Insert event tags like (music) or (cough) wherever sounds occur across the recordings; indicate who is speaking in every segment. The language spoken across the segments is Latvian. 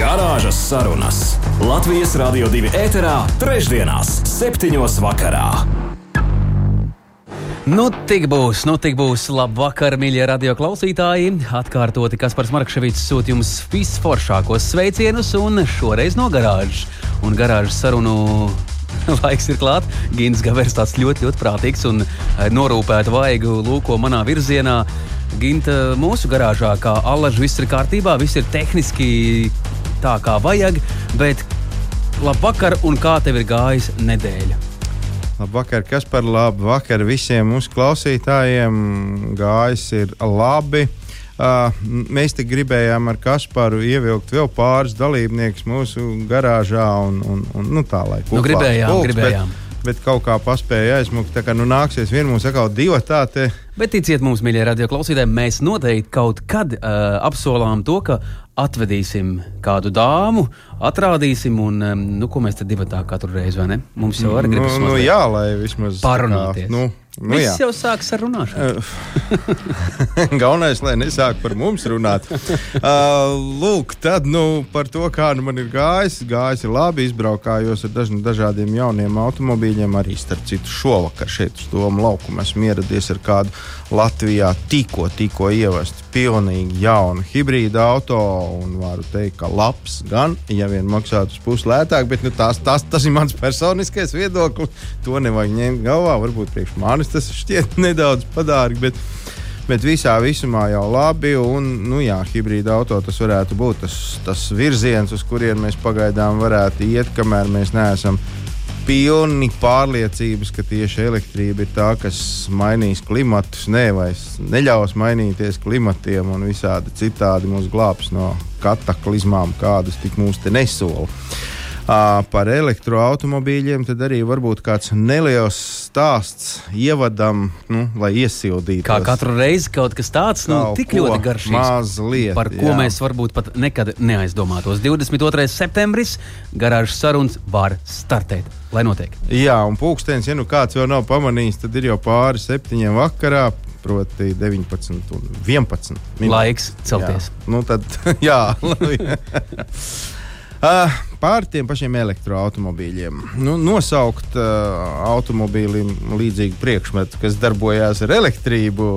Speaker 1: Garāžas sarunas Latvijas Rādio 2 ēterā, trešdienās, septiņos vakarā.
Speaker 2: Nu, tik būs, nu, tik būs. Labvakar, mīļie radio klausītāji. Atkārtoti Kaspars Markevits sūta jums visforšākos sveicienus, un šoreiz no garāžas. Un garāžas sarunu (laughs) laiks ir klāts. Gins Gavers tāds ļoti, ļoti prātīgs un eh, norūpēta vaigu lūko manā virzienā. Ginta, mūsu garāžā, kā alaži, viss ir kārtībā, viss ir tehniski tā, kā vajag. Bet labvakar, un kā tev ir gājis nedēļa?
Speaker 3: Labvakar, kas par labu vakaru visiem mūsu klausītājiem. Gājis ir labi. Uh, mēs te gribējām ar Kasparu ievilkt vēl pāris dalībniekus mūsu garāžā un, un, un nu, tā, lai
Speaker 2: nu, gribējām, pulks, gribējām.
Speaker 3: Bet, bet kaut kā paspēja aizmukt. Tā kā nu nāksies vien mums atkal divi tādi.
Speaker 2: Bet ticiet mums, mīļie radioklausītāji, mēs noteikti kaut kad uh, apsolām to, ka atvedīsim kādu dāmu, atrādīsim, un um, nu, ko mēs tad divi tā katru reizi, vai ne? Mums jau arī gribas
Speaker 3: nu, nu, jā, lai vismaz
Speaker 2: parunāties.
Speaker 3: Kā, nu,
Speaker 2: Nu, Viss jau sākas ar runāšanu. (laughs)
Speaker 3: Galvenais, lai nesāk par mums runāt. (laughs) Uh, lūk, tad nu, par to, kā nu man ir gājis. Gājis ir labi, izbraukājos ar daž, dažādiem jauniem automobīļiem. Arī starp citu šovakar šeit uz Doma laukuma esmu ieradies ar kādu Latvijā tikko, tikko ievestu pilnīgi jaunu hibrīdu auto. Un varu teikt, ka labs gan, ja vien maksātu uz pusi lētāk, bet nu, tās, tās, tas ir mans personiskais viedoklis. To nevajag ņemt galvā. Varbūt priekš manis tas šķiet (laughs) nedaudz padārgi. Bet, bet visā visumā jau labi. Un, nu, jā, hibrīda auto tas varētu būt tas, tas virziens, uz kurien mēs pagaidām varētu iet, kamēr mēs neesam pilni pārliecības, ka tieši elektrība ir tā, kas mainīs klimatus, ne, vai neļaus mainīties klimatiem un visādi citādi mūs glābs no kataklizmām, kādas tik mūs te nesola. Par elektroautobīļiem tad arī varbūt kāds neliels stāsts ievadam, nu, lai iesildītu.
Speaker 2: Kā katru reizi kaut kas tāds, nu, tik ļoti garšīgs.
Speaker 3: Mazliet,
Speaker 2: par ko jā. mēs varbūt pat nekad neaizdomātos. 22. septembris garāžas sarunas var startēt. Lai notiek.
Speaker 3: Jā, un pūkstens, ja nu kāds vēl nav pamanījis, tad ir jau pāri septiņiem vakarā proti 19 un 11.
Speaker 2: Minūtes. Laiks celties.
Speaker 3: Jā, nu tad, (laughs) jā. (laughs) Uh, pār tiem pašiem elektroautobīļiem. Nu, nosaukt uh, automobīlim līdzīgu priekšmetu, kas darbojās ar elektrību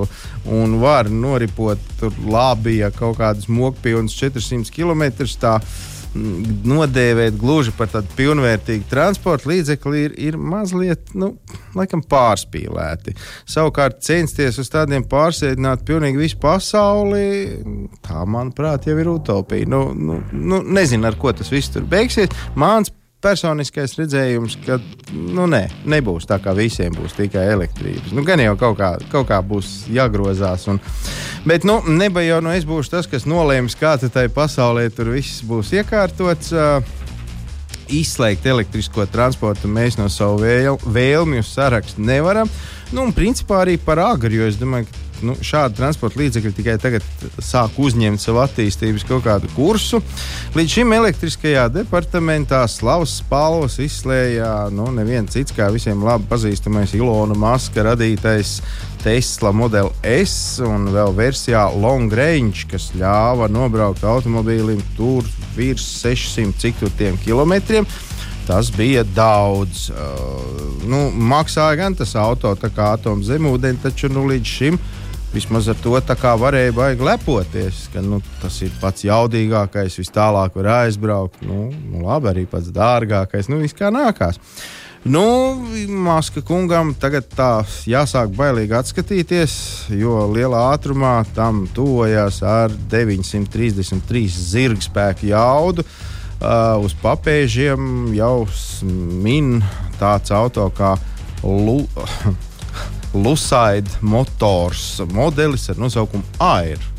Speaker 3: un var noripot labi, ja kaut kādas mokpilnas 400 km. Tā, nodēvēt gluži par tādu pilnvērtīgu transporta līdzekli ir, ir mazliet, nu, laikam, pārspīlēti. Savukārt censties uz tādiem pārsēdināt pilnīgi visu pasauli, tā, manuprāt, jau ir utopija. Nu, nu, nu, nezinu, ar ko tas viss tur beigsies. Mans personiskais redzējums, ka nu, nē, nebūs tā, kā visiem būs tikai elektrības. Nu, gan jau kaut kā, kaut kā būs jāgrozās. Un, bet nu, neba jau nu, es būšu tas, kas nolēms, kā tai pasaulē tur viss būs iekārtots. Uh, Izslēgt elektrisko transportu mēs no savu vēl, vēlmju sarakstu nevaram. Nu, un principā arī par agru, jo es domāju, ka nu, šādi transporta līdzekļi tikai tagad sāk uzņemt savu attīstības kaut kādu kursu. Līdz šim elektriskajā departamentā slavas spalvas izslēja nu, neviens cits kā visiem labi pazīstamais Ilona Maska radītais Tesla Model S un vēl versijā Long Range, kas ļāva nobraukt automobīlim tur virs 600 cik tur kilometriem. Tas bija daudz. Uh, nu, maksāja gan tas auto, kā atoms zemūdeni, taču nu, līdz šim vismaz ar to varēja baigi lepoties, ka nu, tas ir pats jaudīgākais, vis tālāk var aizbraukt. Nu, nu, labi, arī pats dārgākais, nu, viss kā nākās. Nu, Maska kungam tagad tā jāsāk bailīgi atskatīties, jo lielā ātrumā tam tuvojas ar 933 zirgspēku jaudu. Uh, uz papēžiem jau min tāds auto kā Lu (laughs) Lucide motors modelis ar nosaukumu AIR.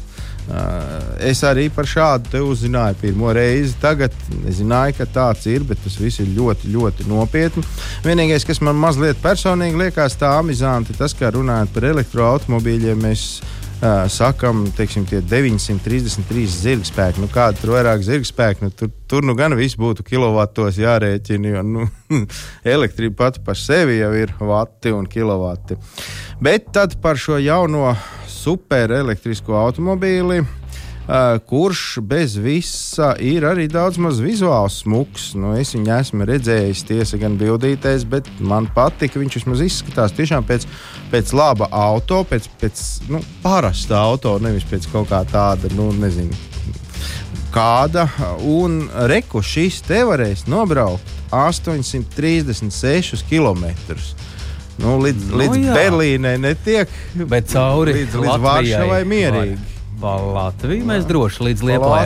Speaker 3: Es arī par šādu te uzzināju pirmo reizi. Tagad nezināju, ka tāds ir, bet tas viss ir ļoti, ļoti nopietni. Vienīgais, kas man mazliet personīgi liekas tā amizanti, tas, ka runājot par elektroautobīļiem, mēs uh, sakam, teiksim, tie 933 zirgspēki. Nu, kāda tur vairāk zirgspēku, nu, tur, tur nu gan viss būtu kilovatos jārēķina, jo nu, (laughs) elektrība pati par sevi jau ir vati un kilovati. Bet tad par šo jauno superelektrisko automobīli. Uh, kurš bez visa ir arī daudz maz vizuāls smuks. Nu, es viņu esmu redzējis, tiesa gan bildītēs, bet man patīk, viņš vismaz izskatās tiešām pēc, pēc laba auto, pēc, pēc nu, parasta auto, nevis pēc kaut kā tāda, nu, nezinu, kāda. Un reku šis te varēs nobraukt 836 km. Nu, līdz
Speaker 2: Nu,
Speaker 3: līdz
Speaker 2: jā.
Speaker 3: Berlīnai netiek,
Speaker 2: Bet cauri
Speaker 3: līdz, līdz Vāršavai mierīgi.
Speaker 2: Pa Latviju mēs droši līdz Lietuvai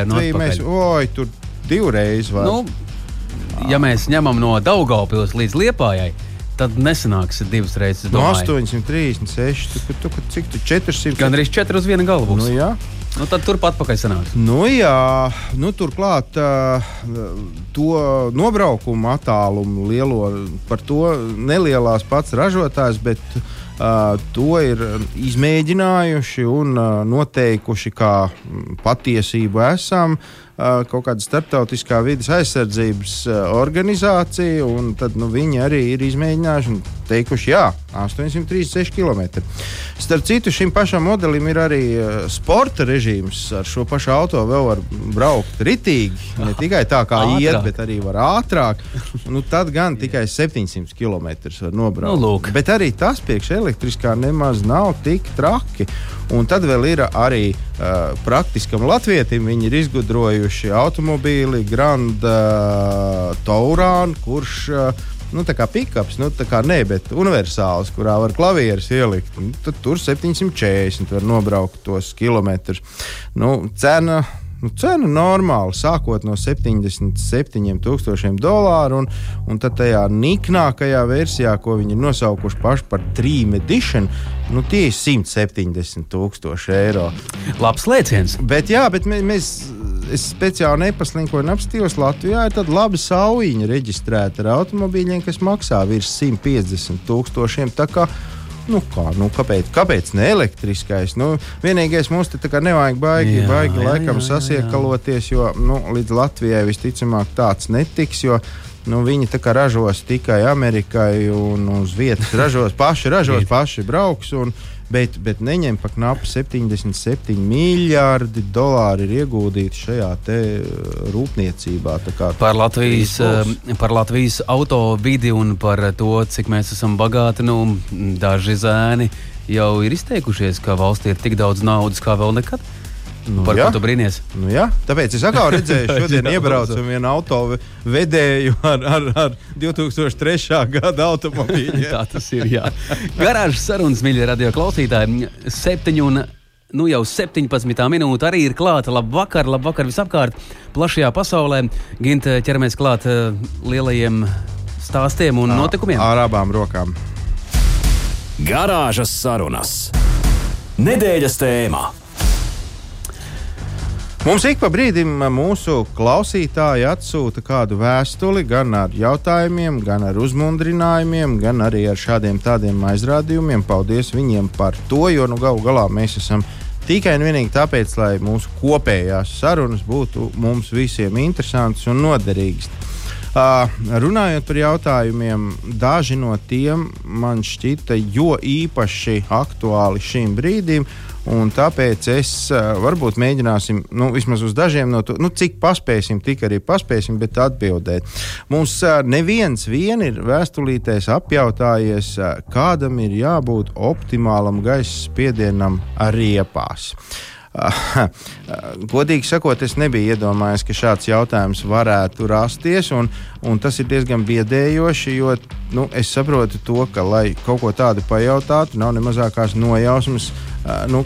Speaker 3: oi, tur divreiz var.
Speaker 2: Nu, ja mēs ņemam no Daugaupils līdz Liepājai, tad nesanāks divas reizes.
Speaker 3: no
Speaker 2: domāju.
Speaker 3: 836, tu, tu, tu, cik tu 400?
Speaker 2: Gan arī četras uz vienu galvu.
Speaker 3: Nu, jā.
Speaker 2: Nu, tad turpat pakaļ sanāks.
Speaker 3: Nu, jā, nu, turklāt uh, to nobraukumu attālumu lielo par to nelielās pats ražotājs, bet to ir izmēģinājuši un noteikuši kā patiesību esam. Uh, kaut kāda starptautiskā vidas aizsardzības organizācija, un tad nu, viņi arī ir izmēģinājuši un teikuši, jā, 836 km. Starp citu, šim pašam modelim ir arī sporta režīms. Ar šo pašu auto vēl var braukt ritīgi. (laughs) Ne tikai tā kā
Speaker 2: Ātrāk.
Speaker 3: iet, bet arī var ātrāk. Nu, tad gan tikai 700 km var nobraukt.
Speaker 2: Nu, lūk.
Speaker 3: bet arī tas priekš elektriskā nemaz nav tik traki. Un tad vēl ir arī uh, praktiskam latvietim. Viņi ir izgudrojuši automobīli Grand uh, Taurānu, kurš uh, nu, tā kā pikaps, nu, tā kā ne, bet universāls, kurā var klavierus ielikt. Un Tad tur 740 var nobraukt tos kilometrus. Nu, cena. Nu, cena normāli, sākot no 77,000 dolāru, un, un tad tajā niknākajā versijā, ko viņi ir nosaukuši paši par Dream Edition, nu, tie ir 170,000 eiro.
Speaker 2: Labs lēciens.
Speaker 3: Bet, jā, bet mē- mēs, es speciāli nepaslinkoju un apstījos Latvijā. Ir tāda laba saujiņa reģistrēta ar automobīļiem, kas maksā virs 150 tūkstošiem. Tā kā, Nu, kā, nu, kāpēc, kāpēc ne elektriskais? Nu, vienīgais mums te nevajag baigi,
Speaker 2: Jā,
Speaker 3: baigi
Speaker 2: jā,
Speaker 3: laikam
Speaker 2: jā, jā,
Speaker 3: sasiekaloties, jo nu, līdz Latvijai visticamāk tāds netiks. Jo, Nu, viņi tā kā ražos tikai Amerikai un uz vietas ražos paši, ražos paši brauks. Un, bet, bet neņem pa knapi 77 miljardi dolāru ir ieguldīti šajā uh, rūpniecībā.
Speaker 2: Par Latvijas, eh, par Latvijas auto vidi un par to, cik mēs esam bagāti. Nu, daži zēni jau ir izteikušies, ka valstī ir tik daudz naudas kā vēl nekad.
Speaker 3: Nu,
Speaker 2: par
Speaker 3: jā.
Speaker 2: ko tu brīnies?
Speaker 3: Nu, jā, tāpēc es atkal (laughs) redzēju, šodien iebraucu vienu auto vedēju ar, ar, ar 2003. gada automobīļu. (laughs)
Speaker 2: Tā tas ir. jā. Garāžas sarunas, mīļie radio klausītāji, septiņi un nu jau 17 minūte arī ir klāta. Labvakar, labvakar visapkārt, plašajā pasaulē. Ginte, ķeramies klāt eh, lielajiem stāstiem un notikumiem.
Speaker 3: Ar abām rokām.
Speaker 1: Garāžas sarunas. Nedēļas tēmā.
Speaker 3: Mums ik pa brīdim mūsu klausītāji atsūta kādu vēstuli gan ar jautājumiem, gan ar uzmundrinājumiem, gan arī ar šādiem tādiem aizrādījumiem. Paldies viņiem par to, jo nu, galu galā mēs esam tikai un vienīgi tāpēc, lai mūsu kopējās sarunas būtu mums visiem interesantas un noderīgas. Uh, runājot par jautājumiem, daži no tiem man šķita jo īpaši aktuāli šim brīdim. Un tāpēc es varbūt mēģināsim, nu, vismaz uz dažiem no tiem, nu, cik paspēsim, tik arī paspēsim, bet atbildēt. Mums neviens vien ir vēstulītēs apjautājies, kādam ir jābūt optimālam gaisa spiedienam riepās. Godīgi sakot, es nebiju iedomājies, ka šāds jautājums varētu rasties. Un, un tas ir diezgan biedējoši, jo nu, es saprotu to, ka, lai kaut ko tādu pajautātu, nav ne mazākās nojausmas. Uh, nu,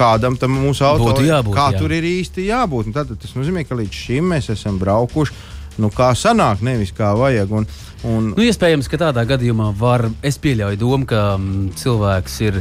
Speaker 3: Kādam tam mūsu auto
Speaker 2: Būtu jābūt,
Speaker 3: kā
Speaker 2: jā.
Speaker 3: tur ir īsti jābūt. Un Tad tas nozīmē, ka līdz šim mēs esam braukuši. Nu, kā sanāk, nevis kā vajag. Un, un,
Speaker 2: Nu, iespējams, ka tādā gadījumā var. Es pieļauju domu, ka mm, cilvēks ir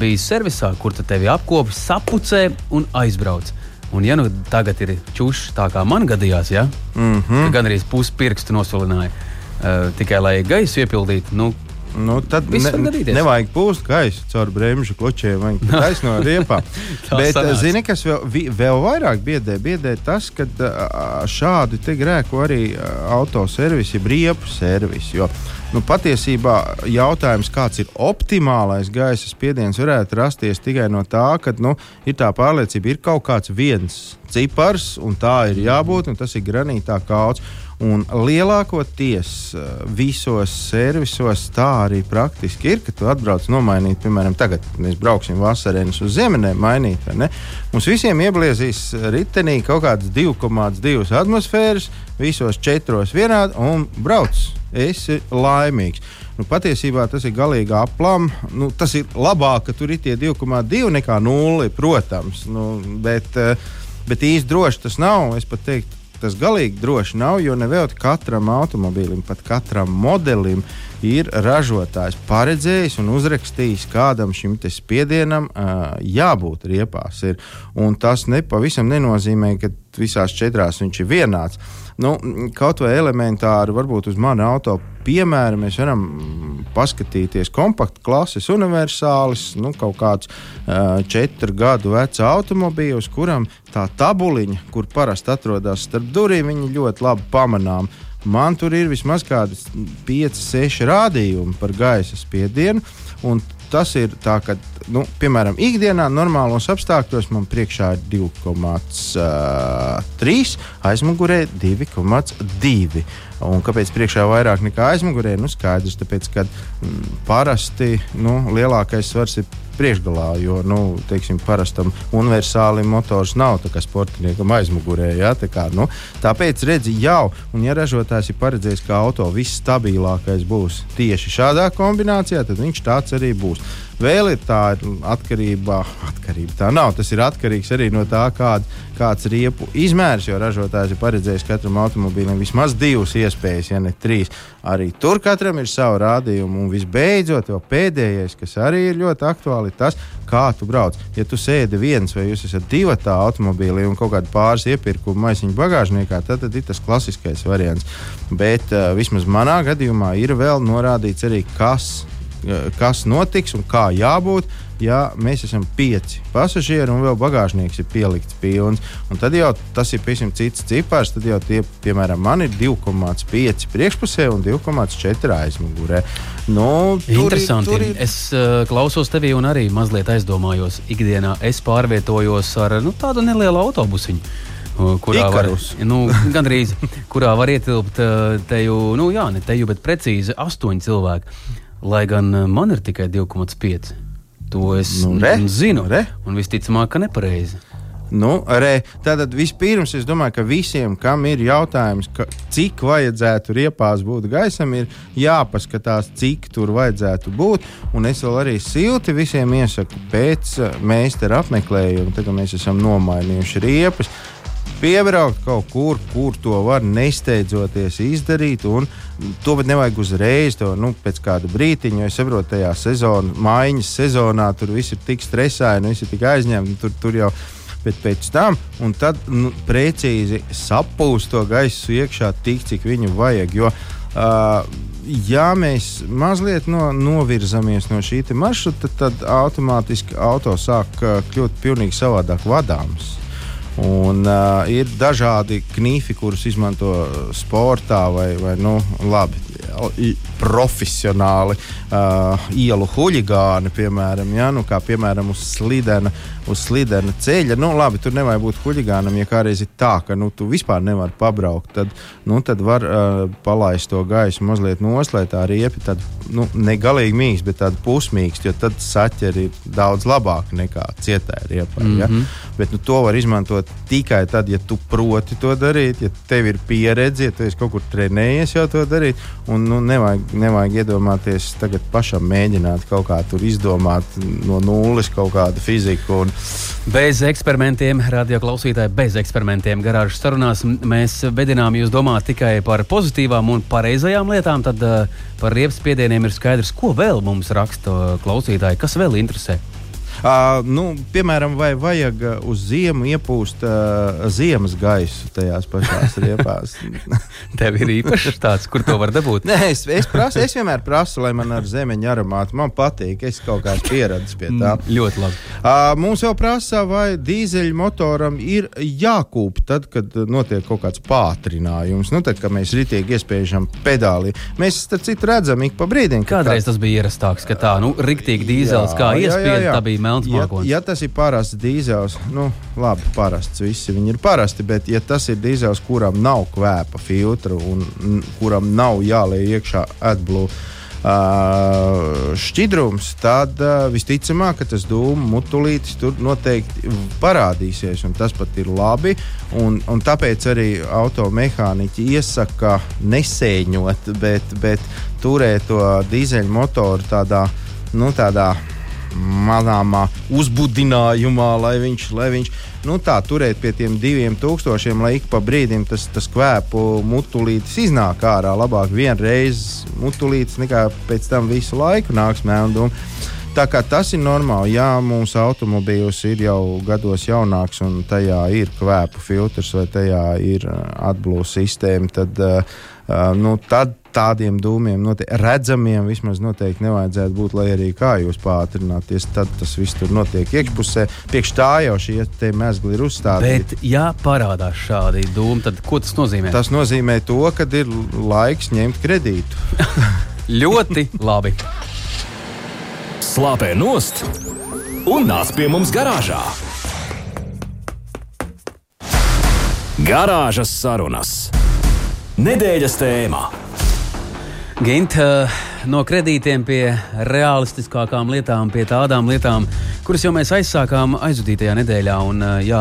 Speaker 2: bijis servisā, kur te tevi apkopi, sapucē un aizbrauc. Un, ja nu tagad ir čūšs tā kā man gadījās, ja, mm -hmm. gan arī pusi pirkstu nosolināja, uh, tikai lai gaisu iepildītu, nu,
Speaker 3: Nu, tad ne, nevajag pūst gaisu caur bremžu kločiem, vai (laughs) taisno riepā.
Speaker 2: Tā
Speaker 3: Bet,
Speaker 2: sanāca.
Speaker 3: zini, kas vēl, vēl vairāk biedē? Biedē tas, ka ā, šādi te grēko arī ā, autoservisi, briepu servisi. Jo, nu, patiesībā jautājums, kāds ir optimālais gaisa spiediens, varētu rasties tikai no tā, ka nu, ir tā pārliecība, ir kaut kāds viens cipars, un tā ir jābūt, un tas ir granītā kauts. Un lielākoties eh, visos servisos tā arī praktiski ir, ka tu atbrauc nomainīt, piemēram, tagad mēs brauksim vasarēnus uz ziemeļiem, mainīt. Mums visiem iebliezīs ritenī kaut kādas 2,2 atmosfēras, visos četros vienādi, un brauc. Esi laimīgs. Nu, patiesībā tas ir galīgi aplams. Nu, tas ir labāk, ka tur ir tie 2,2 nekā 0, protams. Nu, bet, eh, bet īsti droši tas nav. Es pat teiktu, tas galīgi droši nav, jo nevēl katram automobīlim, pat katram modelim ir ražotājs paredzējis un uzrakstījis, kādam šim spiedienam uh, jābūt riepās. Ir. Un tas nepavisam nenozīmē, ka visās četrās viņš ir vienāds. Nu, kaut vai elementāri, varbūt uz mana auto piemēra, mēs varam paskatīties kompaktu klases universālis, nu, kaut kāds uh, četru gadu vecs automobīls, kuram tā tabuliņa, kur parasti atrodas starp durvīm, viņi ļoti labi pamanām. Man tur ir vismaz kādas 5, 6 rādījumi par gaisa spiedienu. un Tas ir tā, ka, nu, piemēram, ikdienā, normālos apstākļos man priekšā ir 2,3, aizmugurē 2,2. Un kāpēc priekšā vairāk nekā aizmugurē? Nu, skaidrs, tāpēc, ka mm, parasti nu, lielākais svars ir priekšgalā, jo, nu, teiksim, parastam universālim motors nav tā kā sportiniekam aizmugurē. Ja? Tā kā, nu, tāpēc, redzi, jau, un ja ražotājs ir paredzējis, ka auto viss stabilākais būs tieši šādā kombinācijā, tad viņš tāds arī būs. Vēl ir tā atkarība, atkarība tā nav. Tas ir atkarīgs arī no tā, kād, kāds ir riepu izmērs, jo ražotājs ir paredzējis katram automobīlim vismaz divas iespējas, ja ne trīs. Arī tur katram ir sava rādījuma. Un visbeidzot, vēl pēdējais, kas arī ir ļoti aktuāli, ir tas, kā tu brauc. Ja tu sēdi viens vai jūs esat divi tā automobīlī un kaut kāda pāris iepirkuma maisiņu bagāžniekā, tad, tad ir tas klasiskais variants. Bet uh, vismaz manā gadījumā ir vēl norādīts arī, kas kas notiks un kā jābūt. Ja mēs esam pieci pasažieri un vēl bagāžnieks ir pielikts pilns, tad jau tas ir pavisam cits cipars. Tad jau tie, piemēram, man ir 2,5 priekšpusē un 2,4 aizmugurē. Nu, tur ir-
Speaker 2: Interesanti.
Speaker 3: tur ir-
Speaker 2: Es uh, klausos tevi un arī mazliet aizdomājos. Ikdienā es pārvietojos ar nu, tādu nelielu autobusiņu. uh, Kurā var,
Speaker 3: Ikarus.
Speaker 2: nu, gandrīz, kurā var ietilpt teju, nu, jā, ne teju, bet precīzi astoņi cilvēki. Lai gan uh, man ir tikai 2,5. To es
Speaker 3: Nu, re,
Speaker 2: nu, zinu.
Speaker 3: nu, re.
Speaker 2: Un visticamāk, ka nepareizi.
Speaker 3: Nu, re, tātad vispirms es domāju, ka visiem, kam ir jautājums, ka, cik vajadzētu riepās būt gaisam, ir jāpaskatās, cik tur vajadzētu būt. Un es vēl arī silti visiem iesaku pēc uh, meistara apmeklējuma, tad, kad mēs esam nomainījuši riepas. Piebraukt kaut kur, kur to var nesteidzoties izdarīt, to pat nevajag uzreiz, to nu, pēc kāda brīdiņa. Jo es saprotu, tajā sezonā, mājiņas sezonā, tur viss ir tik stresaini, viss ir tik aizņemti. Tur, tur jau bet pēc tam, un tad nu, precīzi sapūst to gaisu iekšā tik, cik viņu vajag. Jo, uh, ja mēs mazliet no, novirzamies no šī maršruta, tad automātiski auto sāk kļūt pilnīgi savādāk vadāms. Un, uh, ir dažādi knifi, kurus izmanto sportā vai, vai nu, labi, profesionāli uh, ielu huligāni, piemēram, ja, nu, kā piemēram uz slidena, uz slidena ceļa. Nu, labi, tur nevajag būt huligānam, ja kādreiz ir tā, ka nu, tu vispār nevari pabraukt. Tad, nu, tad var uh, palaist to gaisu mazliet lai tā riepa tāda nu, ne galīgi mīksta, bet tāda pusmīksta, jo tad saķeri ir daudz labāk nekā cietā riepa. Mm -hmm. ja? Bet nu, to var izmantot tikai tad, ja tu proti to darīt, ja tev ir pieredze, ja tu esi kaut kur trenējies jau to darīt. Un, nu, nevajag, nevajag iedomāties tagad pašam mēģināt kaut kā tur izdomāt no nulles kaut kādu fiziku. Un...
Speaker 2: Bez eksperimentiem, radio klausītāji, bez eksperimentiem garāžas sarunās mēs vedinām jūs domāt tikai par pozitīvām un pareizajām lietām. Tad uh, par riepas spiedieniem ir skaidrs, ko vēl mums raksta klausītāji, kas vēl interesē.
Speaker 3: Nu, piemēram, vai vajag uz ziemu iepūst ziemas gaisu tajās pašās riepās? (laughs)
Speaker 2: Tev ir īpašs tāds, kur to var dabūt.
Speaker 3: Nē, es, es, prasu, es vienmēr prasu, lai man ar zemeņa aromātu man patīk. Es kaut kādā pieredzēju pie tā.
Speaker 2: Mm, ļoti labi.
Speaker 3: Mums jau prasa, vai dīzeļu motoram ir jākūp tad, kad notiek kaut kāds pātrinājums. Nu, tad, kad mēs ritīgi iespiežam pedāli. Mēs tam citu redzam ik pa brīdim.
Speaker 2: Kādreiz tā... tas bija ierastāks, ka tā, nu, riktīgi dīzels kā iespiež, tā bija melns
Speaker 3: ja,
Speaker 2: mākslinieks.
Speaker 3: ja tas ir parasts dīzels, nu, labi, parasts, visi viņi ir parasti, bet ja tas ir dīzels, kuram nav kvēpa filtra un n, kuram nav jāliek iekšā atblūzi. Uh, šķidrums, tad uh, visticamāk, ka tas dūmu mutulītis tur noteikti parādīsies. Tas pat ir labi. Un, un tāpēc arī automehāniķi iesaka nesēņot, bet, bet turēt to dīzeļmotoru tādā, nu, tādā manāmā uzbudinājumā, lai viņš, lai viņš nu, tā turēt pie tiem diviem tūkstošiem, lai ik pa brīdim tas, tas kvēpu mutulītis iznāk ārā. Labāk vienreiz mutulītis nekā pēc tam visu laiku nāks mēndu. Tā kā tas ir normāli, ja mūsu automobīls ir jau gados jaunāks un tajā ir kvēpu filtrs vai tajā ir atblūzs sistēma, tad, uh, nu, tad tādiem dūmiem, note, redzamiem vismaz noteikti nevajadzētu būt, lai arī kā jūs pātrināties. Tad tas viss tur notiek iekšpusē. Priekš tā jau šie mēsli ir uzstādīti.
Speaker 2: Bet, ja parādās šādi dūmi, tad ko tas nozīmē?
Speaker 3: Tas nozīmē to, ka ir laiks ņemt kredītu. (laughs)
Speaker 2: Ļoti labi.
Speaker 1: Slāpē nost un nāc pie mums garāžā. Garāžas sarunas. Nedēļas tēmā.
Speaker 2: Gint, no kredītiem pie realistiskākām lietām, pie tādām lietām, kuras jau mēs aizsākām aizvadītajā nedēļā. Un, jā,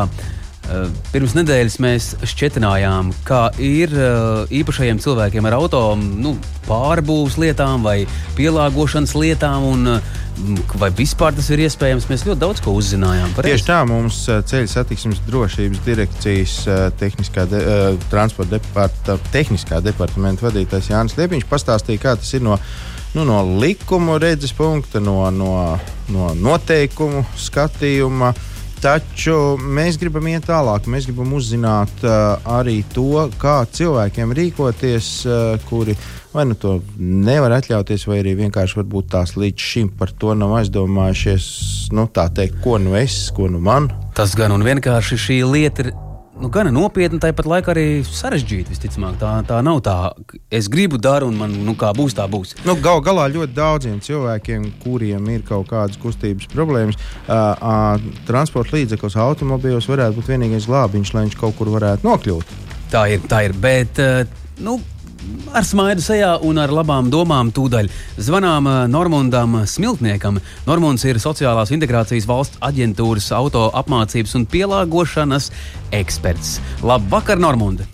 Speaker 2: pirms nedēļas mēs šķietinājām, kā ir īpašajiem cilvēkiem ar auto nu, pārbūves lietām vai pielāgošanas lietām. Un, Vai vispār tas ir iespējams? Mēs ļoti daudz ko uzzinājām par
Speaker 3: to. Tieši tā mums ceļu satiksmes drošības direkcijas tehniskā de, transporta departa, tehniskā departamenta vadītājs Jānis Liepiņš pastāstīja, kā tas ir no, nu, no likuma redzes punkta, no, no, no noteikumu skatījuma. Taču mēs gribam iet tālāk. Mēs gribam uzzināt uh, arī to, kā cilvēkiem rīkoties, uh, kuri vai nu to nevar atļauties, vai arī vienkārši tās līdz šim par to nav aizdomājušies. Nu, tā teikt, ko nu es, ko nu man.
Speaker 2: Tas gan un vienkārši šī lieta ir nu, gan nopietna, tāpat laikā arī sarežģīta. Visticamāk, tā, tā nav tā, es gribu daru, un man nu, kā būs, tā būs.
Speaker 3: Nu, gal galā ļoti daudziem cilvēkiem, kuriem ir kaut kādas kustības problēmas, uh, uh, transporta līdzeklis, automobīls varētu būt vienīgais glābiņš, lai viņš kaut kur varētu nokļūt.
Speaker 2: Tā ir, tā ir. Bet, uh, nu, ar smaidu sejā un ar labām domām tūdaļ zvanām eh, Normundam Smiltniekam. Normunds ir sociālās integrācijas valsts aģentūras auto apmācības un pielāgošanas eksperts. Labvakar, Normund!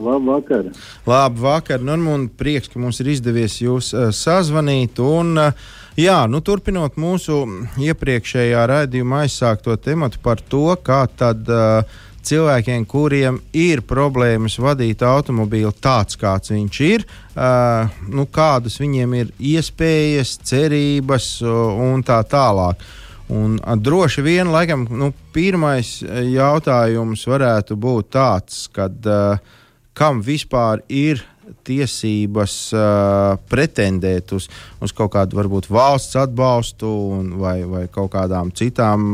Speaker 4: Labvakar!
Speaker 3: Labvakar, Normund! Prieks, ka mums ir izdevies jūs uh, sazvanīt. Un, uh, Jā, nu, turpinot mūsu iepriekšējā raidījuma aizsākto tematu par to, kā tad uh, cilvēkiem, kuriem ir problēmas vadīt automobīlu tāds, kāds viņš ir, uh, nu, kādas viņiem ir iespējas, cerības uh, un tā tālāk. Un, uh, droši vien, laikam, nu, pirmais jautājums varētu būt tāds, kad, uh, kam vispār ir tiesības uh, pretendēt uz, uz kaut kādu varbūt valsts atbalstu un, vai, vai kaut kādām citām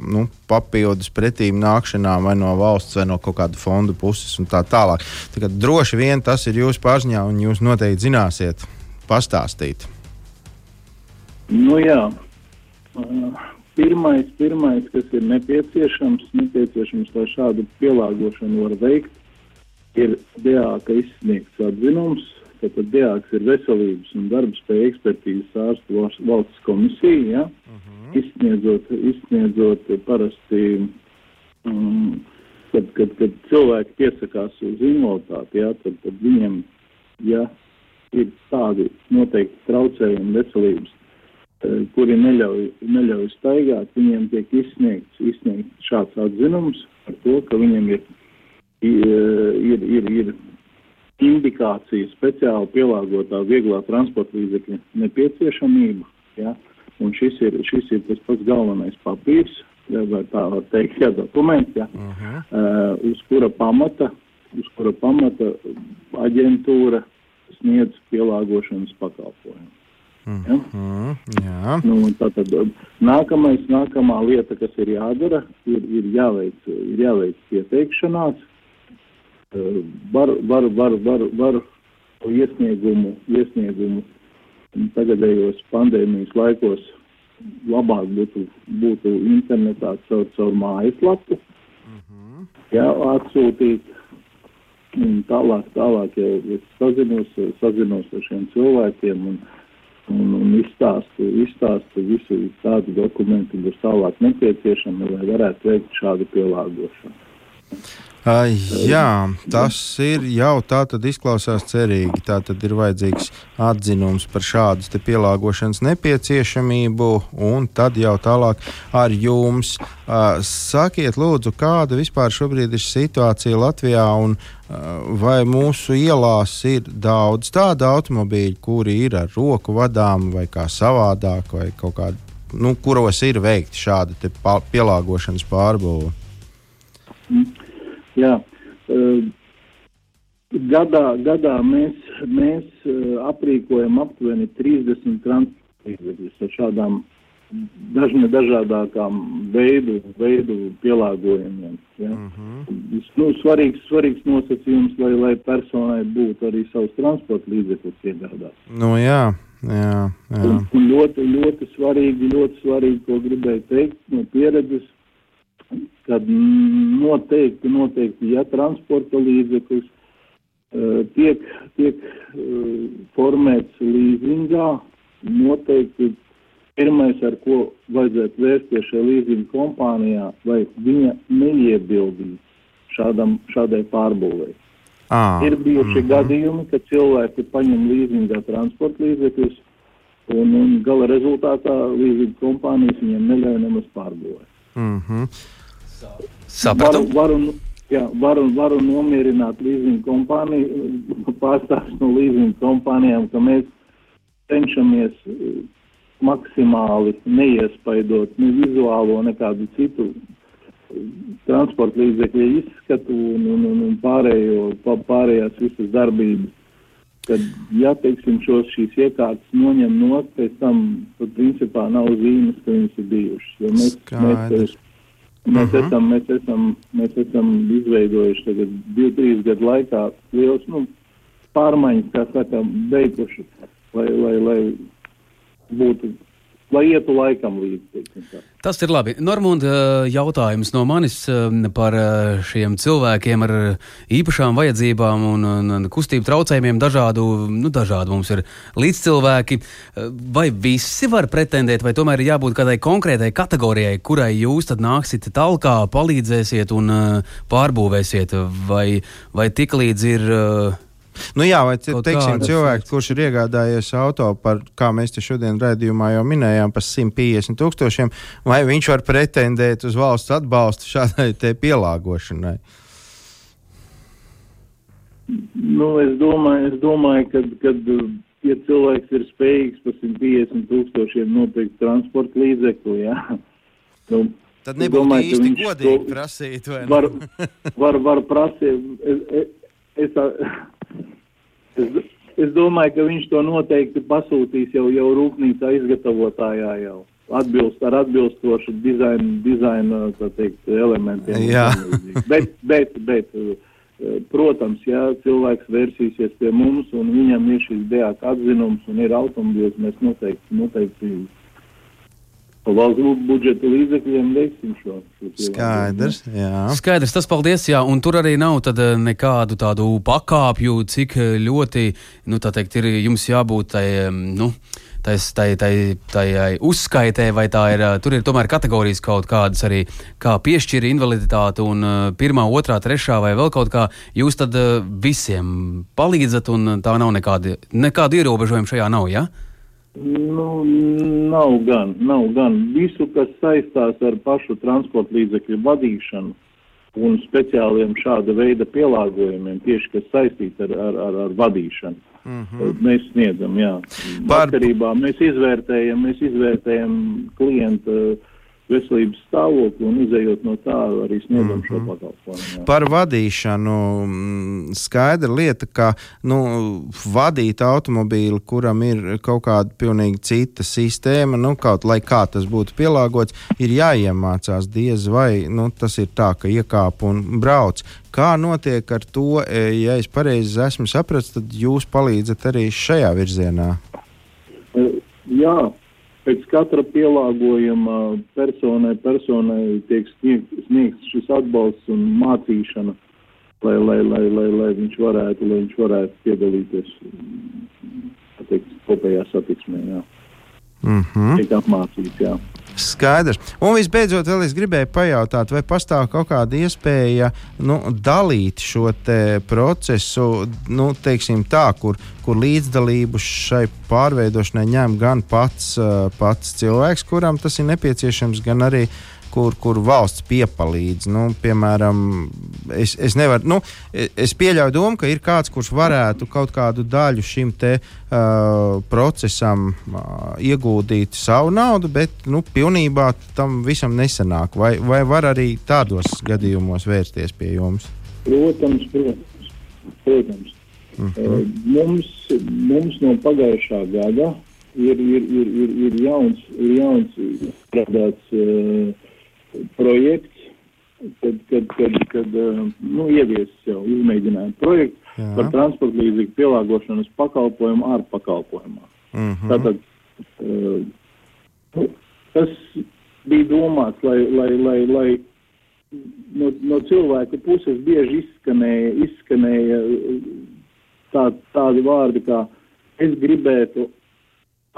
Speaker 3: nu, papildus pretīm nākšanām vai no valsts vai no kaut kāda fonda puses un tā tālāk. Tā droši vien tas ir jūsu pārziņā un jūs noteikti zināsiet pastāstīt.
Speaker 4: Nu, jā. Uh, pirmais, pirmais, kas ir nepieciešams, nepieciešams, lai šādu pielāgošanu var veikt, ir DAK izsniegts atzinums. Tātad DAK ir veselības un darbspēja ekspertīzes ārstu valsts komisija, ja? uh mhm. -huh. izsniedzot, izsniedzot parasti, um, kad, kad, kad cilvēki piesakās uz invaliditāti, ja? tad, tad viņiem ja ir tādi noteikti traucējumi veselības, eh, kuri neļauj, neļauj staigāt, viņiem tiek izsniegts, izsniegts šāds atzinums par to, ka viņiem ir, ir, ir, ir indikācija speciāli pielāgotā vieglā transporta līdzekļa nepieciešamība. Ja? Un šis ir, šis ir tas pats galvenais papīrs, ja, vai tā var teikt, ja, dokuments, ja, uh -huh. uh, uz kura pamata, uz kura pamata aģentūra sniedz pielāgošanas pakalpojumu.
Speaker 3: Mm -hmm, jā.
Speaker 4: Nu, tātad, nākamais, nākamā lieta, kas ir jādara, ir, ir, jāveic, ir jāveic pieteikšanās. Var, var, var, var, var iesniegumu, iesniegumu tagadējos pandēmijas laikos labāk būtu, būtu internetā caur, caur mājaslapu, mm -hmm. jā, atsūtīt Un tālāk, tālāk jau es sazinos, sazinos ar šiem cilvēkiem un, un, un izstāstu, izstāstu visu tādu dokumentu, kas tālāk nepieciešami, lai varētu veikt šādu pielāgošanu.
Speaker 3: Uh, jā, tas ir jau tā, tad izklausās cerīgi. Tā tad ir vajadzīgs atzinums par šādas pielāgošanas nepieciešamību, un tad jau tālāk ar jums. Uh, sakiet, lūdzu, kāda vispār šobrīd ir situācija Latvijā, un uh, vai mūsu ielās ir daudz tādu automobīļu, kuri ir ar roku vadām vai kā savādāk, vai kaut kādā, nu, kuros ir veikti šādi pielāgošanas pārbūve?
Speaker 4: Mm. Jā. Gadā, gadā mēs, mēs aprīkojam aptuveni 30 transporta ar šādām dažne dažādākām veidu, veidu pielāgojumiem. Ja. Uh -huh. nu, svarīgs, svarīgs nosacījums, lai, lai personai būtu arī savs transporta līdzeklis iegādāt.
Speaker 3: Nu, jā. Jā, jā.
Speaker 4: Un, un ļoti, ļoti svarīgi, ļoti svarīgi, ko gribēju teikt no pieredzes, kad noteikti, noteikti, ja transporta līdzeklis uh, tiek, tiek uh, formēts līzingā, noteikti pirmais, ar ko vajadzētu vērsties šajā līzinga kompānijā, vai viņa neiebildīs šādam, šādai pārbūvēi.
Speaker 3: Ah,
Speaker 4: ir bijuši mm -hmm. gadījumi, kad cilvēki paņem līzingā transporta līdzekļus, un, un gala rezultātā līzinga kompānijas viņiem neļauj nemaz pārbūvēt.
Speaker 3: Mm -hmm.
Speaker 2: Sapratu.
Speaker 4: Varu, varu, jā, varu, varu nomierināt līzinga kompāniju, pārstāvs no līzinga kompānijām, ka mēs cenšamies eh, maksimāli neiespaidot ne vizuālo, nekādu citu eh, transporta līdzekļu izskatu un, un, un, un pārējo, pārējās visas darbības. Kad, ja, teiksim, šos šīs iekārtas noņem no, pēc tam, tad principā nav zīmes, ka viņas ir bijušas. Jo mēs,
Speaker 3: Skaidrs.
Speaker 4: mēs Mēs, uh -huh. esam, mēs, esam, mēs esam izveidojuši tagad divu, trīs gadu laikā liels nu, pārmaiņas, kā saka, beiguši, lai, lai, lai būtu lai ietu laikam līdzi.
Speaker 2: Tas ir labi. Normund, jautājums no manis par šiem cilvēkiem ar īpašām vajadzībām un, un, kustību traucējumiem. Dažādu, nu, dažādu mums ir līdzcilvēki. Vai visi var pretendēt, vai tomēr ir jābūt kādai konkrētai kategorijai, kurai jūs tad nāksiet talkā, palīdzēsiet un pārbūvēsiet, vai, vai tik līdz ir
Speaker 3: Nu jā, vai teiksim, cilvēks, kurš ir iegādājies auto par, kā mēs te šodien raidījumā jau minējām, par 150 tūkstošiem, vai viņš var pretendēt uz valsts atbalstu šādai pielāgošanai?
Speaker 4: Nu, es domāju, es domāju ka, kad, ja cilvēks ir spējīgs par 150 tūkstošiem nopirkt transporta līdzekli, jā, nu,
Speaker 3: tad nebūtu domāju, īsti godīgi to, prasīt.
Speaker 4: Var, var, var prasīt. Es, es, es, es, es domāju, ka viņš to noteikti pasūtīs jau, jau rūpnīcā izgatavotājā jau. Atbilst ar atbilstošu dizainu, dizaina teikt, elementiem.
Speaker 3: Jā.
Speaker 4: bet, bet, bet, protams, ja cilvēks vērsīsies pie mums un viņam ir šis DAK atzinums un ir automobīls, mēs noteikti, noteikti valsts budžeta līdzekļiem veiksim šo.
Speaker 3: Skaidrs, jā.
Speaker 2: Skaidrs, tas paldies, jā, un tur arī nav tad eh, nekādu tādu pakāpju, cik eh, ļoti, nu, tā teikt, ir jums jābūt tai, nu, tai, tai, tai, tai uzskaitē, vai tā ir, tur ir tomēr kategorijas kaut kādas arī, kā piešķir invaliditāti un pirmā, otrā, trešā vai vēl kaut kā, jūs tad visiem palīdzat un tā nav nekāda, nekāda ierobežojuma šajā nav, ja?
Speaker 4: Nu, nav gan, nav gan. Visu, kas saistās ar pašu transporta līdzekļu vadīšanu un speciāliem šāda veida pielāgojumiem, tieši kas saistīts ar, ar, ar, ar vadīšanu. Mm -hmm. Mēs sniedzam, jā. Par... Atkarībā mēs izvērtējam, mēs izvērtējam klienta uh, veselības stāvokli un izējot no tā arī sniedzam mm -hmm. šo mhm. pakalpojumu.
Speaker 3: Par vadīšanu mm, skaidra lieta, ka nu, vadīt automobīli, kuram ir kaut kāda pilnīgi cita sistēma, nu, kaut lai kā tas būtu pielāgots, ir jāiemācās diez vai nu, tas ir tā, ka iekāp un brauc. Kā notiek ar to, e, ja es pareizi esmu sapratis, tad jūs palīdzat arī šajā virzienā?
Speaker 4: Jā, pēc katra pielāgojuma personai, personai tiek sniegts, sniegts šis atbalsts un mācīšana, lai, lai, lai, lai, lai viņš varētu, lai viņš varētu piedalīties teikt, kopējā satiksmē. Jā.
Speaker 3: Mm -hmm.
Speaker 4: Tiek apmācīts, jā.
Speaker 3: Skaidrs. Un visbeidzot, vēl es gribēju pajautāt, vai pastāv kaut kāda iespēja nu, dalīt šo procesu, nu, teiksim, tā, kur, kur līdzdalību šai pārveidošanai ņem gan pats, pats cilvēks, kuram tas ir nepieciešams, gan arī uh, kur, kur valsts piepalīdz. Nu, piemēram, es, es, nevaru, nu, es pieļauju domu, ka ir kāds, kurš varētu kaut kādu daļu šim te, uh, procesam uh, ieguldīt savu naudu, bet nu, pilnībā tam visam nesanāk. Vai, vai var arī tādos gadījumos vērsties pie jums?
Speaker 4: Protams, protams. protams. Mm -hmm. uh, mums, mums no pagājušā gada ir, ir, ir, ir, ir jauns, ir jauns strādāts uh, projekts, kad, kad, kad, kad eh, nu, ieviesis jau izmēģinājumu projektu Jā. par transporta līdzekļu pielāgošanas pakalpojumu ārpakalpojumā. Mm -hmm. Tātad uh, nu, tas bija domāts, lai, lai, lai, lai no, no cilvēka puses bieži izskanēja, izskanēja tā, tādi vārdi, kā es gribētu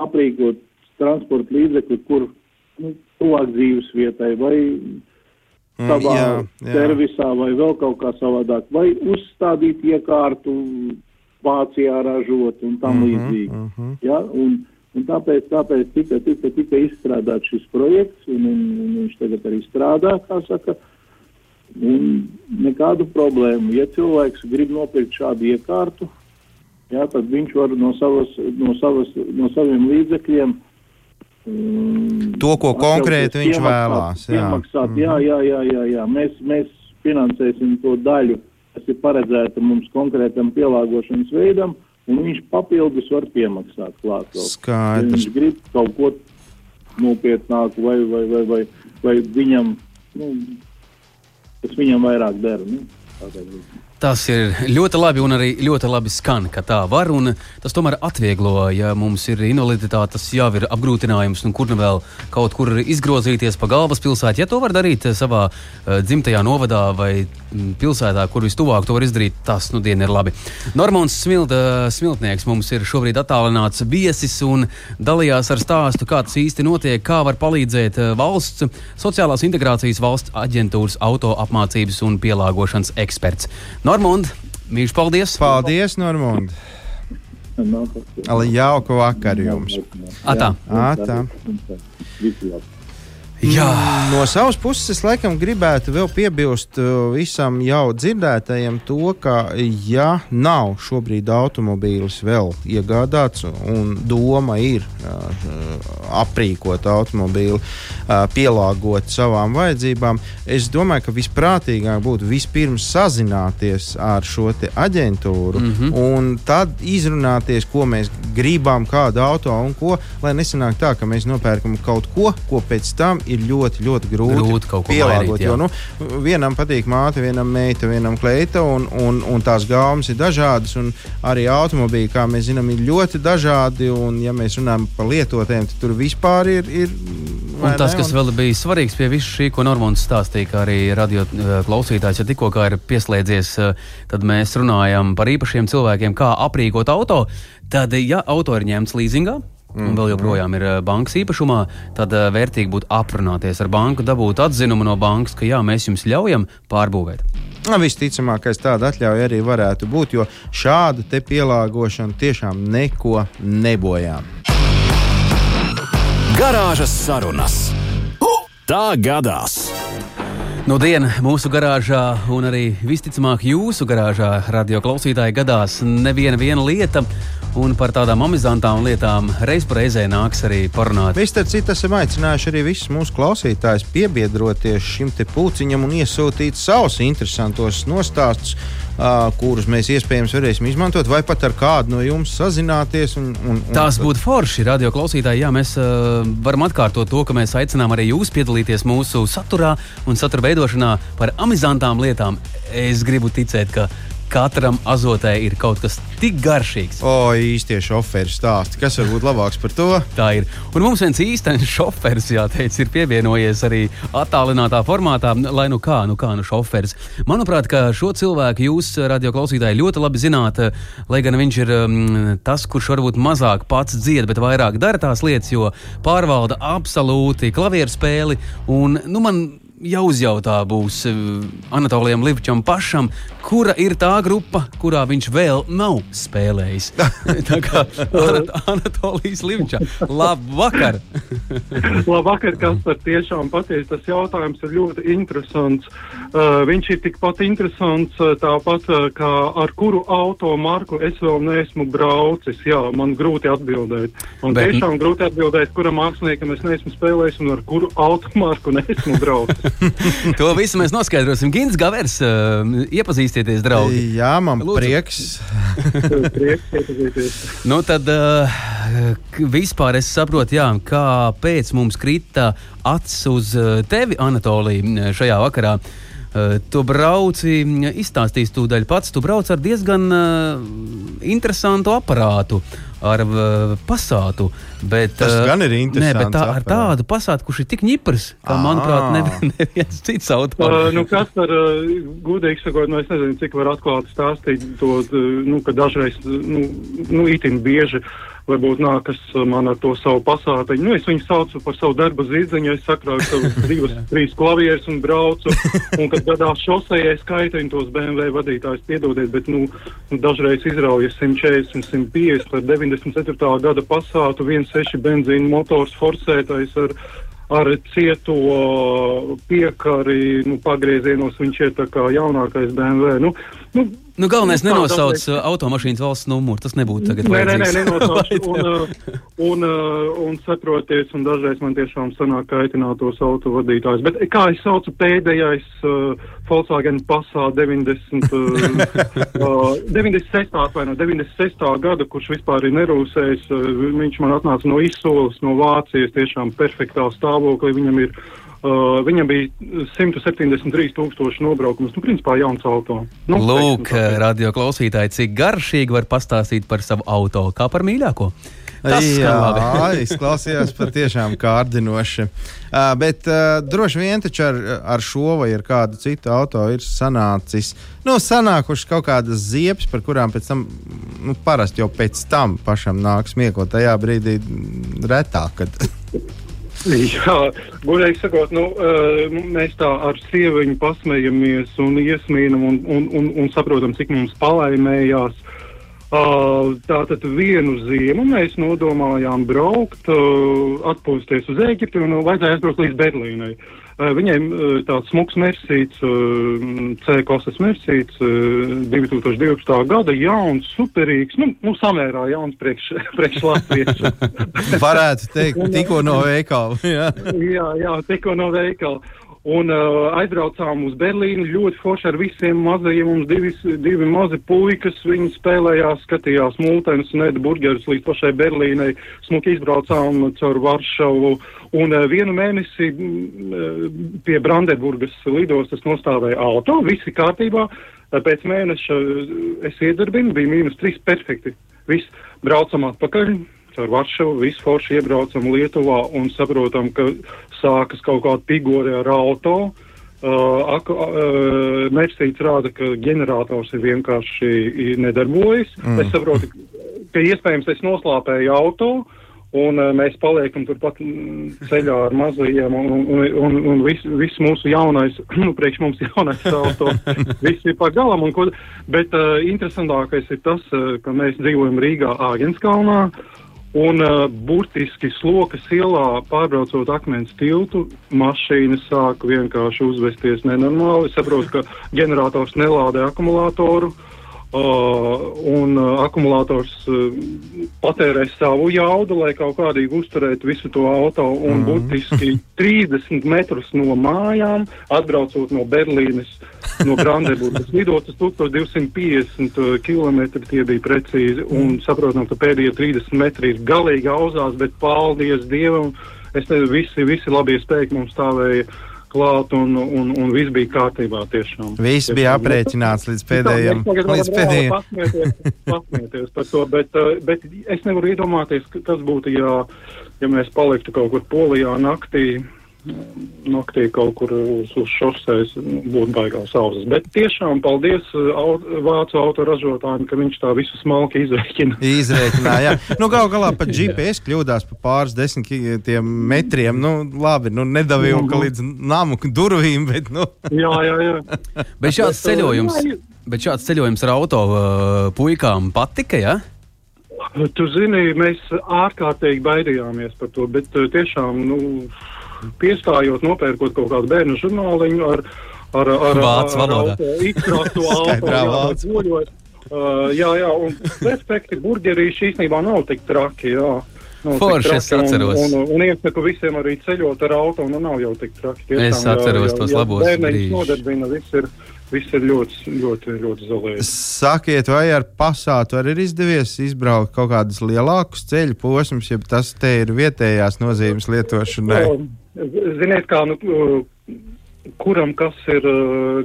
Speaker 4: aprīkot transporta līdzekli, kur nu, tuvāk dzīves vietai vai mm, savā jā, jā. servisā vai vēl kaut kā savādāk, vai uzstādīt iekārtu Vācijā ražot un tam mm -hmm, līdzīgi. Mm -hmm. ja? un, un tāpēc, tāpēc tika, tika, tika izstrādāts šis projekts, un, un, un viņš tagad arī strādā, kā saka, un nekādu problēmu. Ja cilvēks grib nopirkt šādu iekārtu, ja, tad viņš var no, savas, no, savas, no saviem līdzekļiem uh,
Speaker 3: to, ko konkrēti viņš vēlās.
Speaker 4: Jā. Piemaksāt, mm. jā, jā, jā, jā, jā. Mēs, mēs finansēsim to daļu, kas ir paredzēta mums konkrētam pielāgošanas veidam, un viņš papildus var piemaksāt klāt.
Speaker 3: Skaidrs.
Speaker 4: Ja viņš grib kaut ko nopietnāku vai, vai, vai, vai, vai viņam, nu, kas viņam vairāk dara. Nu,
Speaker 2: Tas ir ļoti labi un arī ļoti labi skan, ka tā var. Tas tomēr atvieglo, ja mums ir invaliditāte, tas jau ir apgrūtinājums, un kur nu vēl kaut kur izgrozīties pa galvaspilsētu. Ja to var darīt savā uh, dzimtajā novadā vai pilsētā, kur vistuvāk to var izdarīt, tas nu diena ir labi. Normons Smilta, Smiltnieks mums ir šobrīd attālināts viesis un dalījās ar stāstu, kā tas īsti notiek, kā var palīdzēt valsts sociālās integrācijas valsts aģentūras auto apmācības un pielāgošanas eksperts. Normund, mīļš, paldies!
Speaker 3: Paldies, Normund! Jauka vakar jums!
Speaker 2: Atā!
Speaker 3: Atā. Jā. No savas puses, es laikam gribētu vēl piebilst uh, visam jau dzirdētajam to, ka, ja nav šobrīd automobīlis vēl iegādāts, un doma ir uh, aprīkot automobīli, uh, pielāgot savām vajadzībām, es domāju, ka visprātīgāk būtu vispirms sazināties ar šo aģentūru mm -hmm. un tad izrunāties, ko mēs gribam, kādu auto un ko, lai nesanāk tā, ka mēs nopērkam kaut ko, ko pēc tam ir ir ļoti, ļoti grūti,
Speaker 2: grūti kaut ko
Speaker 3: pielāgot.
Speaker 2: Mainīt,
Speaker 3: jo, nu, vienam patīk māte, vienam meita, vienam kleita, un, un, un tās gaumas ir dažādas. Arī automobīļi, kā mēs zinām, ir ļoti dažādi. Un, ja mēs runājam par lietotēm, tad tur vispār ir. ir
Speaker 2: Un tas, kas vēl bija svarīgs pie visa šī, ko Normons stāstīja, kā arī radio eh, klausītājs, ja tikko ir pieslēdzies, eh, tad mēs runājam par īpašiem cilvēkiem, kā aprīkot auto. Tad, ja auto ir ņemts līzingā, un vēl joprojām ir uh, bankas īpašumā, tad uh, vērtīgi būtu aprunāties ar banku, dabūt atzinumu no bankas, ka jā, mēs jums ļaujam pārbūvēt.
Speaker 3: Nu, visticamākais tāda atļauja arī varētu būt, jo šāda pielāgošana tiešām neko nebojā.
Speaker 1: Garāžas sarunas. Tā gadās!
Speaker 2: No dienas mūsu garāžā, un arī visticamāk jūsu garāžā, radio klausītāji, gadās neviena lieta. Un par tādām amizantām lietām reiz reizē nāks arī parunāt.
Speaker 3: Mēs starp citu esam aicinājuši arī visus mūsu klausītājus piebiedroties šim pūciņam un iesūtīt savus interesantos nostāstus uh, kurus mēs iespējams varēsim izmantot, vai pat ar kādu no jums sazināties. Un, un, un...
Speaker 2: Tās būtu forši, radio klausītāji. Jā, mēs uh, varam atkārtot to, ka mēs aicinām arī jūs piedalīties mūsu saturā un satura veidošanā par amizantām lietām. Es gribu ticēt, ka katram azotē ir kaut kas tik garšīgs.
Speaker 3: O, īstie šoferi stāsti. Kas var būt labāks par to?
Speaker 2: Tā ir. Un mums viens īstenis šoferis, jāteic, ir pievienojies arī attālinātā formātā, lai nu kā, nu kā, nu šoferis. Manuprāt, ka šo cilvēku jūs, radioklausītāji, ļoti labi zināt, lai gan viņš ir um, tas, kurš varbūt mazāk pats dzied, bet vairāk dara tās lietas, jo pārvalda absolūti klavieru spēli. Un, nu, man jāuzjautā būs eh, Anatolijam Livčam pašam, kura ir tā grupa, kurā viņš vēl nav spēlējis. (laughs) tā kā Anatolijas Livča. Labvakar! (laughs)
Speaker 5: Labvakar, kas par tiešām patiesi tas jautājums ir ļoti interesants. Uh, viņš ir tikpat interesants uh, tāpat, kā ar kuru auto marku es vēl neesmu braucis. Jā, man grūti atbildēt. Man Bet... tiešām grūti atbildēt, kuram māksliniekam es neesmu spēlējis un ar kuru auto marku neesmu braucis. (laughs)
Speaker 2: to visu mēs noskaidrosim. Gins Gavers, uh, iepazīstieties, draugi.
Speaker 3: Jā, man Lūdzu. prieks.
Speaker 5: prieks iepazīties. (laughs)
Speaker 2: Nu, tad uh, vispār es saprotu, jā, kāpēc mums krita acis uz uh, tevi, Anatolija, šajā vakarā. Uh, tu brauci, izstāstīsi tūdaļ pats, tu brauc ar diezgan uh, interesantu aparātu. Uh, ar uh, pasātu. Bet,
Speaker 3: Tas uh, gan ir interesanti. Nē, bet tā,
Speaker 2: ar tādu pasātu, kurš ir tik ņiprs, ka, manuprāt, (laughs) neviens nevi cits autors.
Speaker 5: Uh, nu, kas ar, uh, gudīgi sakot, nu, es nezinu, cik var atklāt stāstīt to, nu, ka dažreiz, nu, nu itin bieži. Uh, varbūt nākas man ar to savu pasātiņu. Nu, es viņu saucu par savu darba zīdziņu, es sakrāju savus (laughs) divus, trīs klavierus un braucu. (laughs) Un, kad gadās šosejai skaitiņu tos BMW vadītājus piedodiet, bet nu, dažreiz izraujas 140, 150 ar 94. gada pasātu, 1.6 benzīna motors forsētais ar ar cieto piekari, nu, pagriezienos viņš ir tā kā jaunākais BMW. Nu, nu,
Speaker 2: Nu, galvenais nu, nenosauc uh, automašīnas valsts numuru. Tas nebūtu tagad
Speaker 5: nē, nē, nē, (laughs) nenosauc. un, uh, un, uh, un saproties, un dažreiz man tiešām sanāk kaitināt tos autovadītājus. Bet kā es saucu pēdējais uh, Volkswagen Passā 90, uh, (laughs) 96. vai no 96. gada, kurš vispār ir nerūsējis, uh, viņš man atnāca no izsoles, no Vācijas, tiešām perfektā stāvoklī. Viņam ir Uh, viņam bija 173,000 nobraukums. Nu, principā jauns auto. Nu,
Speaker 2: Lūk, radio klausītāji, cik garšīgi var pastāstīt par savu auto, kā par mīļāko.
Speaker 3: Tas Jā, (laughs) izklausījās patiešām kārdinoši. Uh, bet uh, droši vien taču ar, ar šo vai ar kādu citu auto ir sanācis. Nu, sanākušas kaut kādas ziepes, par kurām pēc tam, nu, parasti jau pēc tam pašam nāk smiekot. Tajā brīdī retāk. Kad... (laughs) (laughs)
Speaker 5: Jā, godīgi sakot, nu, mēs tā ar sieviņu pasmējamies un iesmīnam un, un, un, un saprotam, cik mums palaimējās. Tātad vienu ziemu mēs nodomājām braukt, atpūsties uz Eģipti un vajadzēja aizbraukt līdz Berlīnai. Viņiem tāds smags mērsīts, C klases mērsīts, 2012. gada jauns, superīgs, nu, nu samērā jauns priekš, (laughs) priekš Latvijas.
Speaker 3: Varētu teikt, (laughs) tikko no veikala.
Speaker 5: jā, jā, tikko no veikala. Un uh, aizbraucām uz Berlīnu ļoti forši ar visiem mazajiem. Mums divi, divi mazi puikas, viņi spēlējās, skatījās mūtenes un ēda burgerus līdz pašai Berlīnai. Smuki izbraucām caur Varšavu. Un uh, vienu mēnesi uh, pie Brandenburgas lidostas nostāvēja auto, visi kārtībā. Uh, pēc mēneša uh, es iedarbinu, bija mīnus trīs perfekti. Viss braucam atpakaļ caur Varšavu, visu forši iebraucam Lietuvā un saprotam, ka sākas kaut kāda pigori ar auto. Uh, uh, Mērsīts rāda, ka ģenerators ir vienkārši nedarbojas. Mm. Es saprotu, ka iespējams es noslāpēju auto Un uh, mēs paliekam turpat mm, ceļā ar mazajiem, un, un, un, un viss vis mūsu jaunais, (clears throat) nu, priekš mums jaunais (laughs) auto, viss ir pa galam. Un, ko, bet uh, interesantākais ir tas, uh, ka mēs dzīvojam Rīgā Āgenskalnā, un uh, burtiski slokas ielā pārbraucot akmens tiltu, mašīnas sāk vienkārši uzvesties nenormāli. Es saprotu, ka ģenerators nelādē akumulātoru. Uh, un uh, akumulators uh, patērē savu jaudu, lai kaut kādīgi uzturētu visu to auto. Un mm. būtiski (laughs) 30 metrus no mājām, atbraucot no Berlīnes, no Brandenburgas lidostas, 1250 km tie bija precīzi. Un saprotam, ka pēdējie 30 metri ir galīgi auzās, bet paldies Dievam! Es nezinu, visi, visi labie spēki mums stāvēja klāt, un, un, un viss bija kārtībā. Tiešām.
Speaker 3: Viss tiešām. bija aprēķināts līdz pēdējiem.
Speaker 5: Līdz pēdējiem. Pasmieties, pasmieties par to, bet, eh, bet es nevaru iedomāties, kas būtu, ja, ja mēs paliktu kaut kur Polijā naktī naktī kaut kur uz, uz šoseis būtu baigās auzas. Bet tiešām paldies uh, au, vācu autoražotājiem, ka viņš tā visu smalki izrēķina. (laughs)
Speaker 3: Izrēķināja, jā. Nu, gal galā pat (laughs) GPS kļūdās pa pāris desmit metriem. Nu, labi, nu, nedavīju -hmm. līdz namu durvīm, bet, nu. (laughs)
Speaker 5: jā, jā, jā.
Speaker 2: bet šāds uh, ceļojums, bet šāds ceļojums ar auto uh, puikām patika, jā? Ja?
Speaker 5: Tu zini, mēs ārkārtīgi baidījāmies par to, bet tiešām, nu, piestājot, nopērkot kaut kādu bērnu žurnāliņu ar, ar, ar,
Speaker 2: Vācu valodā.
Speaker 5: Izkrastu auto, (laughs) Uh, jā, jā, un respekti burgerīši īstenībā nav tik traki, jā.
Speaker 2: Nav Forši, es atceros.
Speaker 5: Un, un, un iesaku visiem arī ceļot ar auto, nu nav jau tik traki.
Speaker 2: Tiešām, es atceros jā, jā, tos jā, labos brīžus.
Speaker 5: Nodarbina, viss ir, viss ir ļoti, ļoti, ļoti zolēts.
Speaker 3: Sakiet, vai ar pasātu arī ir izdevies izbraukt kaut kādus lielākus ceļu posmus, ja tas te ir vietējās nozīmes lietošanai? Um,
Speaker 5: Ziniet, kā nu, kuram kas ir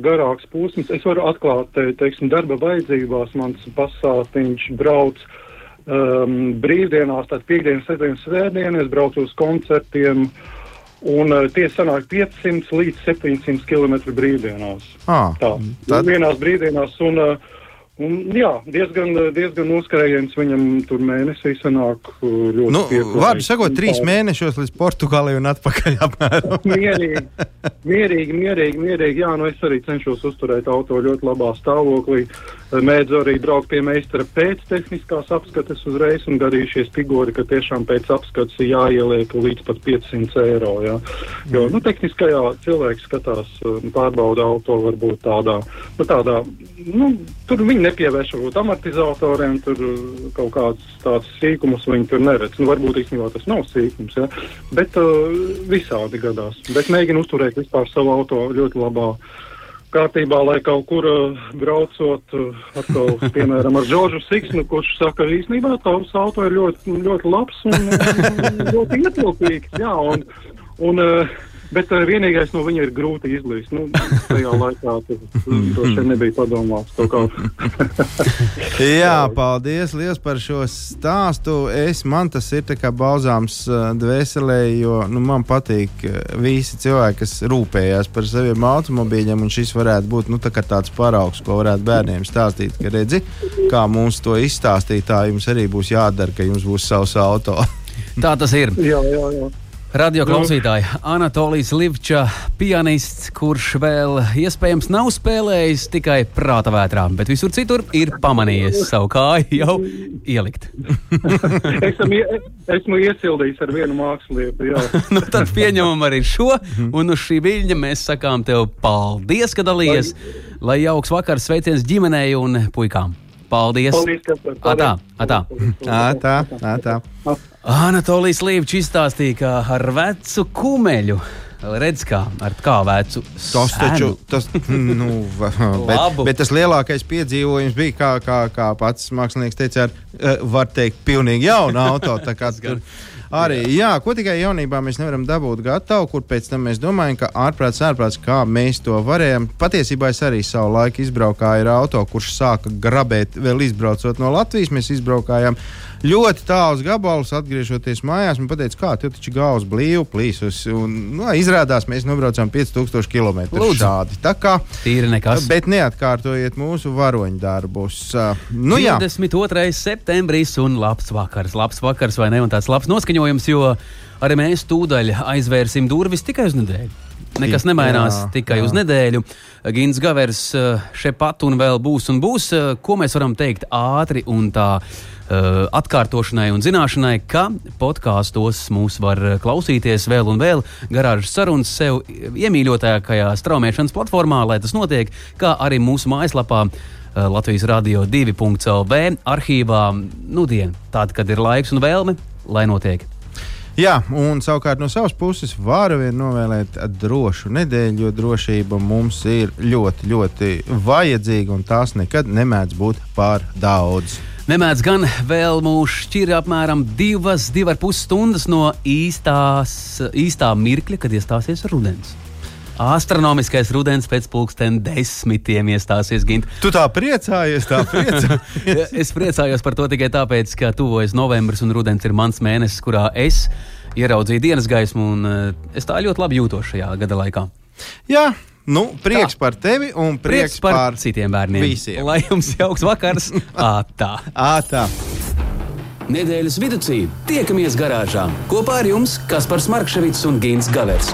Speaker 5: garāks posms, es varu atklāt, te, teiksim, darba vajadzībās mans pasātiņš brauc um, brīvdienās, tad piekdienas, sestdienas, svētdienas, braucu uz koncertiem. Un uh, tie sanāk 500 līdz 700 km brīvdienās.
Speaker 3: Ah,
Speaker 5: tā, tad... vienās brīvdienās. Un, uh, Un, jā, diezgan, diezgan noskrējiens viņam tur mēnesī sanāk uh, ļoti
Speaker 3: nu, Vārdu sakot, trīs mēnešos līdz Portugālei un atpakaļ apmēram. (laughs)
Speaker 5: mierīgi, mierīgi, mierīgi, mierīgi. Jā, nu es arī cenšos uzturēt auto ļoti labā stāvoklī. Mēdzu arī braukt pie meistara pēc tehniskās apskates uzreiz un darījušies figūri, ka tiešām pēc apskates ir jāieliek līdz pat 500 eiro. Jā. Jo, nu, tehniskajā cilvēks skatās, pārbauda auto varbūt tādā, nu, tādā, nu, tur viņi nepievērš varbūt amortizatoriem, tur kaut kāds tāds sīkumus viņi tur neredz. Nu, varbūt īstenībā tas nav sīkums, jā. bet uh, visādi gadās. Bet mēģina uzturēt vispār savu auto ļoti labā kārtībā, lai kaut kur uh, braucot, uh, atkal, (laughs) piemēram, ar Džordžu Siksnu, kurš saka, īstenībā tavs auto ir ļoti, ļoti labs un, un ļoti ietilpīgs. Jā, un, un, uh, Bet uh, vienīgais no viņa ir grūti izlīst. Nu, tajā laikā tas (laughs) nebija padomāts. (laughs)
Speaker 3: Jā, paldies liels par šo stāstu. Es, man tas ir kā balzāms uh, dvēselē, jo nu, man patīk uh, visi cilvēki, kas rūpējās par saviem automobīļiem. Šis varētu būt nu, tā tāds paraugs, ko varētu bērniem stāstīt. Ka redzi, kā mums to izstāstīt, tā jums arī būs jādara, ka jums būs savs auto.
Speaker 2: tā tas ir.
Speaker 5: Jā, jā, jā.
Speaker 2: Radio klausītāji, Anatolijas Livča, pianists, kurš vēl iespējams nav spēlējis tikai prāta vētrā, bet visur citur ir pamanījis savu kāju jau ielikt. (laughs)
Speaker 5: esmu, esmu iesildījis ar vienu mākslinieku. (laughs)
Speaker 2: nu, tad pieņemam arī šo, un uz šī viļņa mēs sakām tev paldies, ka dalījies, lai jauks vakars sveiciens ģimenei un puikām. Paldies!
Speaker 5: Paldies
Speaker 2: atā, atā.
Speaker 3: Atā, atā.
Speaker 2: Anatolijas Līvčs izstāstīja, ka ar vecu kumeļu. Redz, kā ar kā vecu.
Speaker 3: Tas taču, tas, nu, (laughs) bet, bet tas lielākais piedzīvojums bija, kā, kā, kā pats mākslinieks teica, ar, eh, var teikt, pilnīgi jaunu auto. Tur, Arī, jā, ko tikai jaunībā mēs nevaram dabūt gatavu, kur pēc tam mēs domājam, ka ārprāts, ārprāts, kā mēs to varējām. Patiesībā es arī savu laiku izbraukāju ar auto, kurš sāka grabēt, vēl izbraucot no Latvijas. Mēs izbraukājām ļoti tāls gabals, atgriežoties mājās, man teica, kā tev taču gauss blīvi plīsus. Un, nu, izrādās, mēs nobraucām 5000 km šādi. Tā kā
Speaker 2: tīri nekas.
Speaker 3: Bet neatkārtojiet mūsu varoņu darbus. Nu,
Speaker 2: 22. septembris un labs vakars. Labs vakars vai ne? Un tāds labs noskaņojums, jo arī mēs tūdaļ aizvērsim durvis tikai uz nedēļu. Nekas nemainās jā, tikai jā. uz nedēļu. Gins Gavers šeit pat un vēl būs un būs. Ko mēs varam teikt ātri un tā atkārtošanai un zināšanai, ka podkāstos mūs var klausīties vēl un vēl garāžas sarunas sev iemīļotākajā straumēšanas platformā, lai tas notiek, kā arī mūsu mājaslapā. Latvijas Rādio 2.CLV arhīvā, nu, diena, tāda, kad ir laiks un vēlme, lai notiek.
Speaker 3: Jā, un savukārt no savas puses varu vien novēlēt drošu nedēļu, jo drošība mums ir ļoti, ļoti vajadzīga un tās nekad nemēdz būt pār daudz.
Speaker 2: Nemēdz gan vēl mūs šķir apmēram divas, divas puses stundas no īstās, īstā mirkļa, kad iestāsies rudens. Astronomiskais rudens pēc pulksten desmitiem iestāsies Gint.
Speaker 3: Tu tā priecājies, tā priecājies. (laughs)
Speaker 2: es priecājos par to tikai tāpēc, ka tuvojas novembris un rudens ir mans mēnesis, kurā es ieraudzīju dienas gaismu, un uh, es tā ļoti labi jūtos šajā gada laikā.
Speaker 3: Jā, Nu, prieks tā. par tevi un prieks, prieks par, par
Speaker 2: citiem bērniem.
Speaker 3: Visiem.
Speaker 2: Lai jums jauks vakars! (laughs) Ātā!
Speaker 3: Ātā!
Speaker 1: Nedēļas vidū tiekamies garāžā kopā ar jums Kaspars Markevits un Gins Gavers.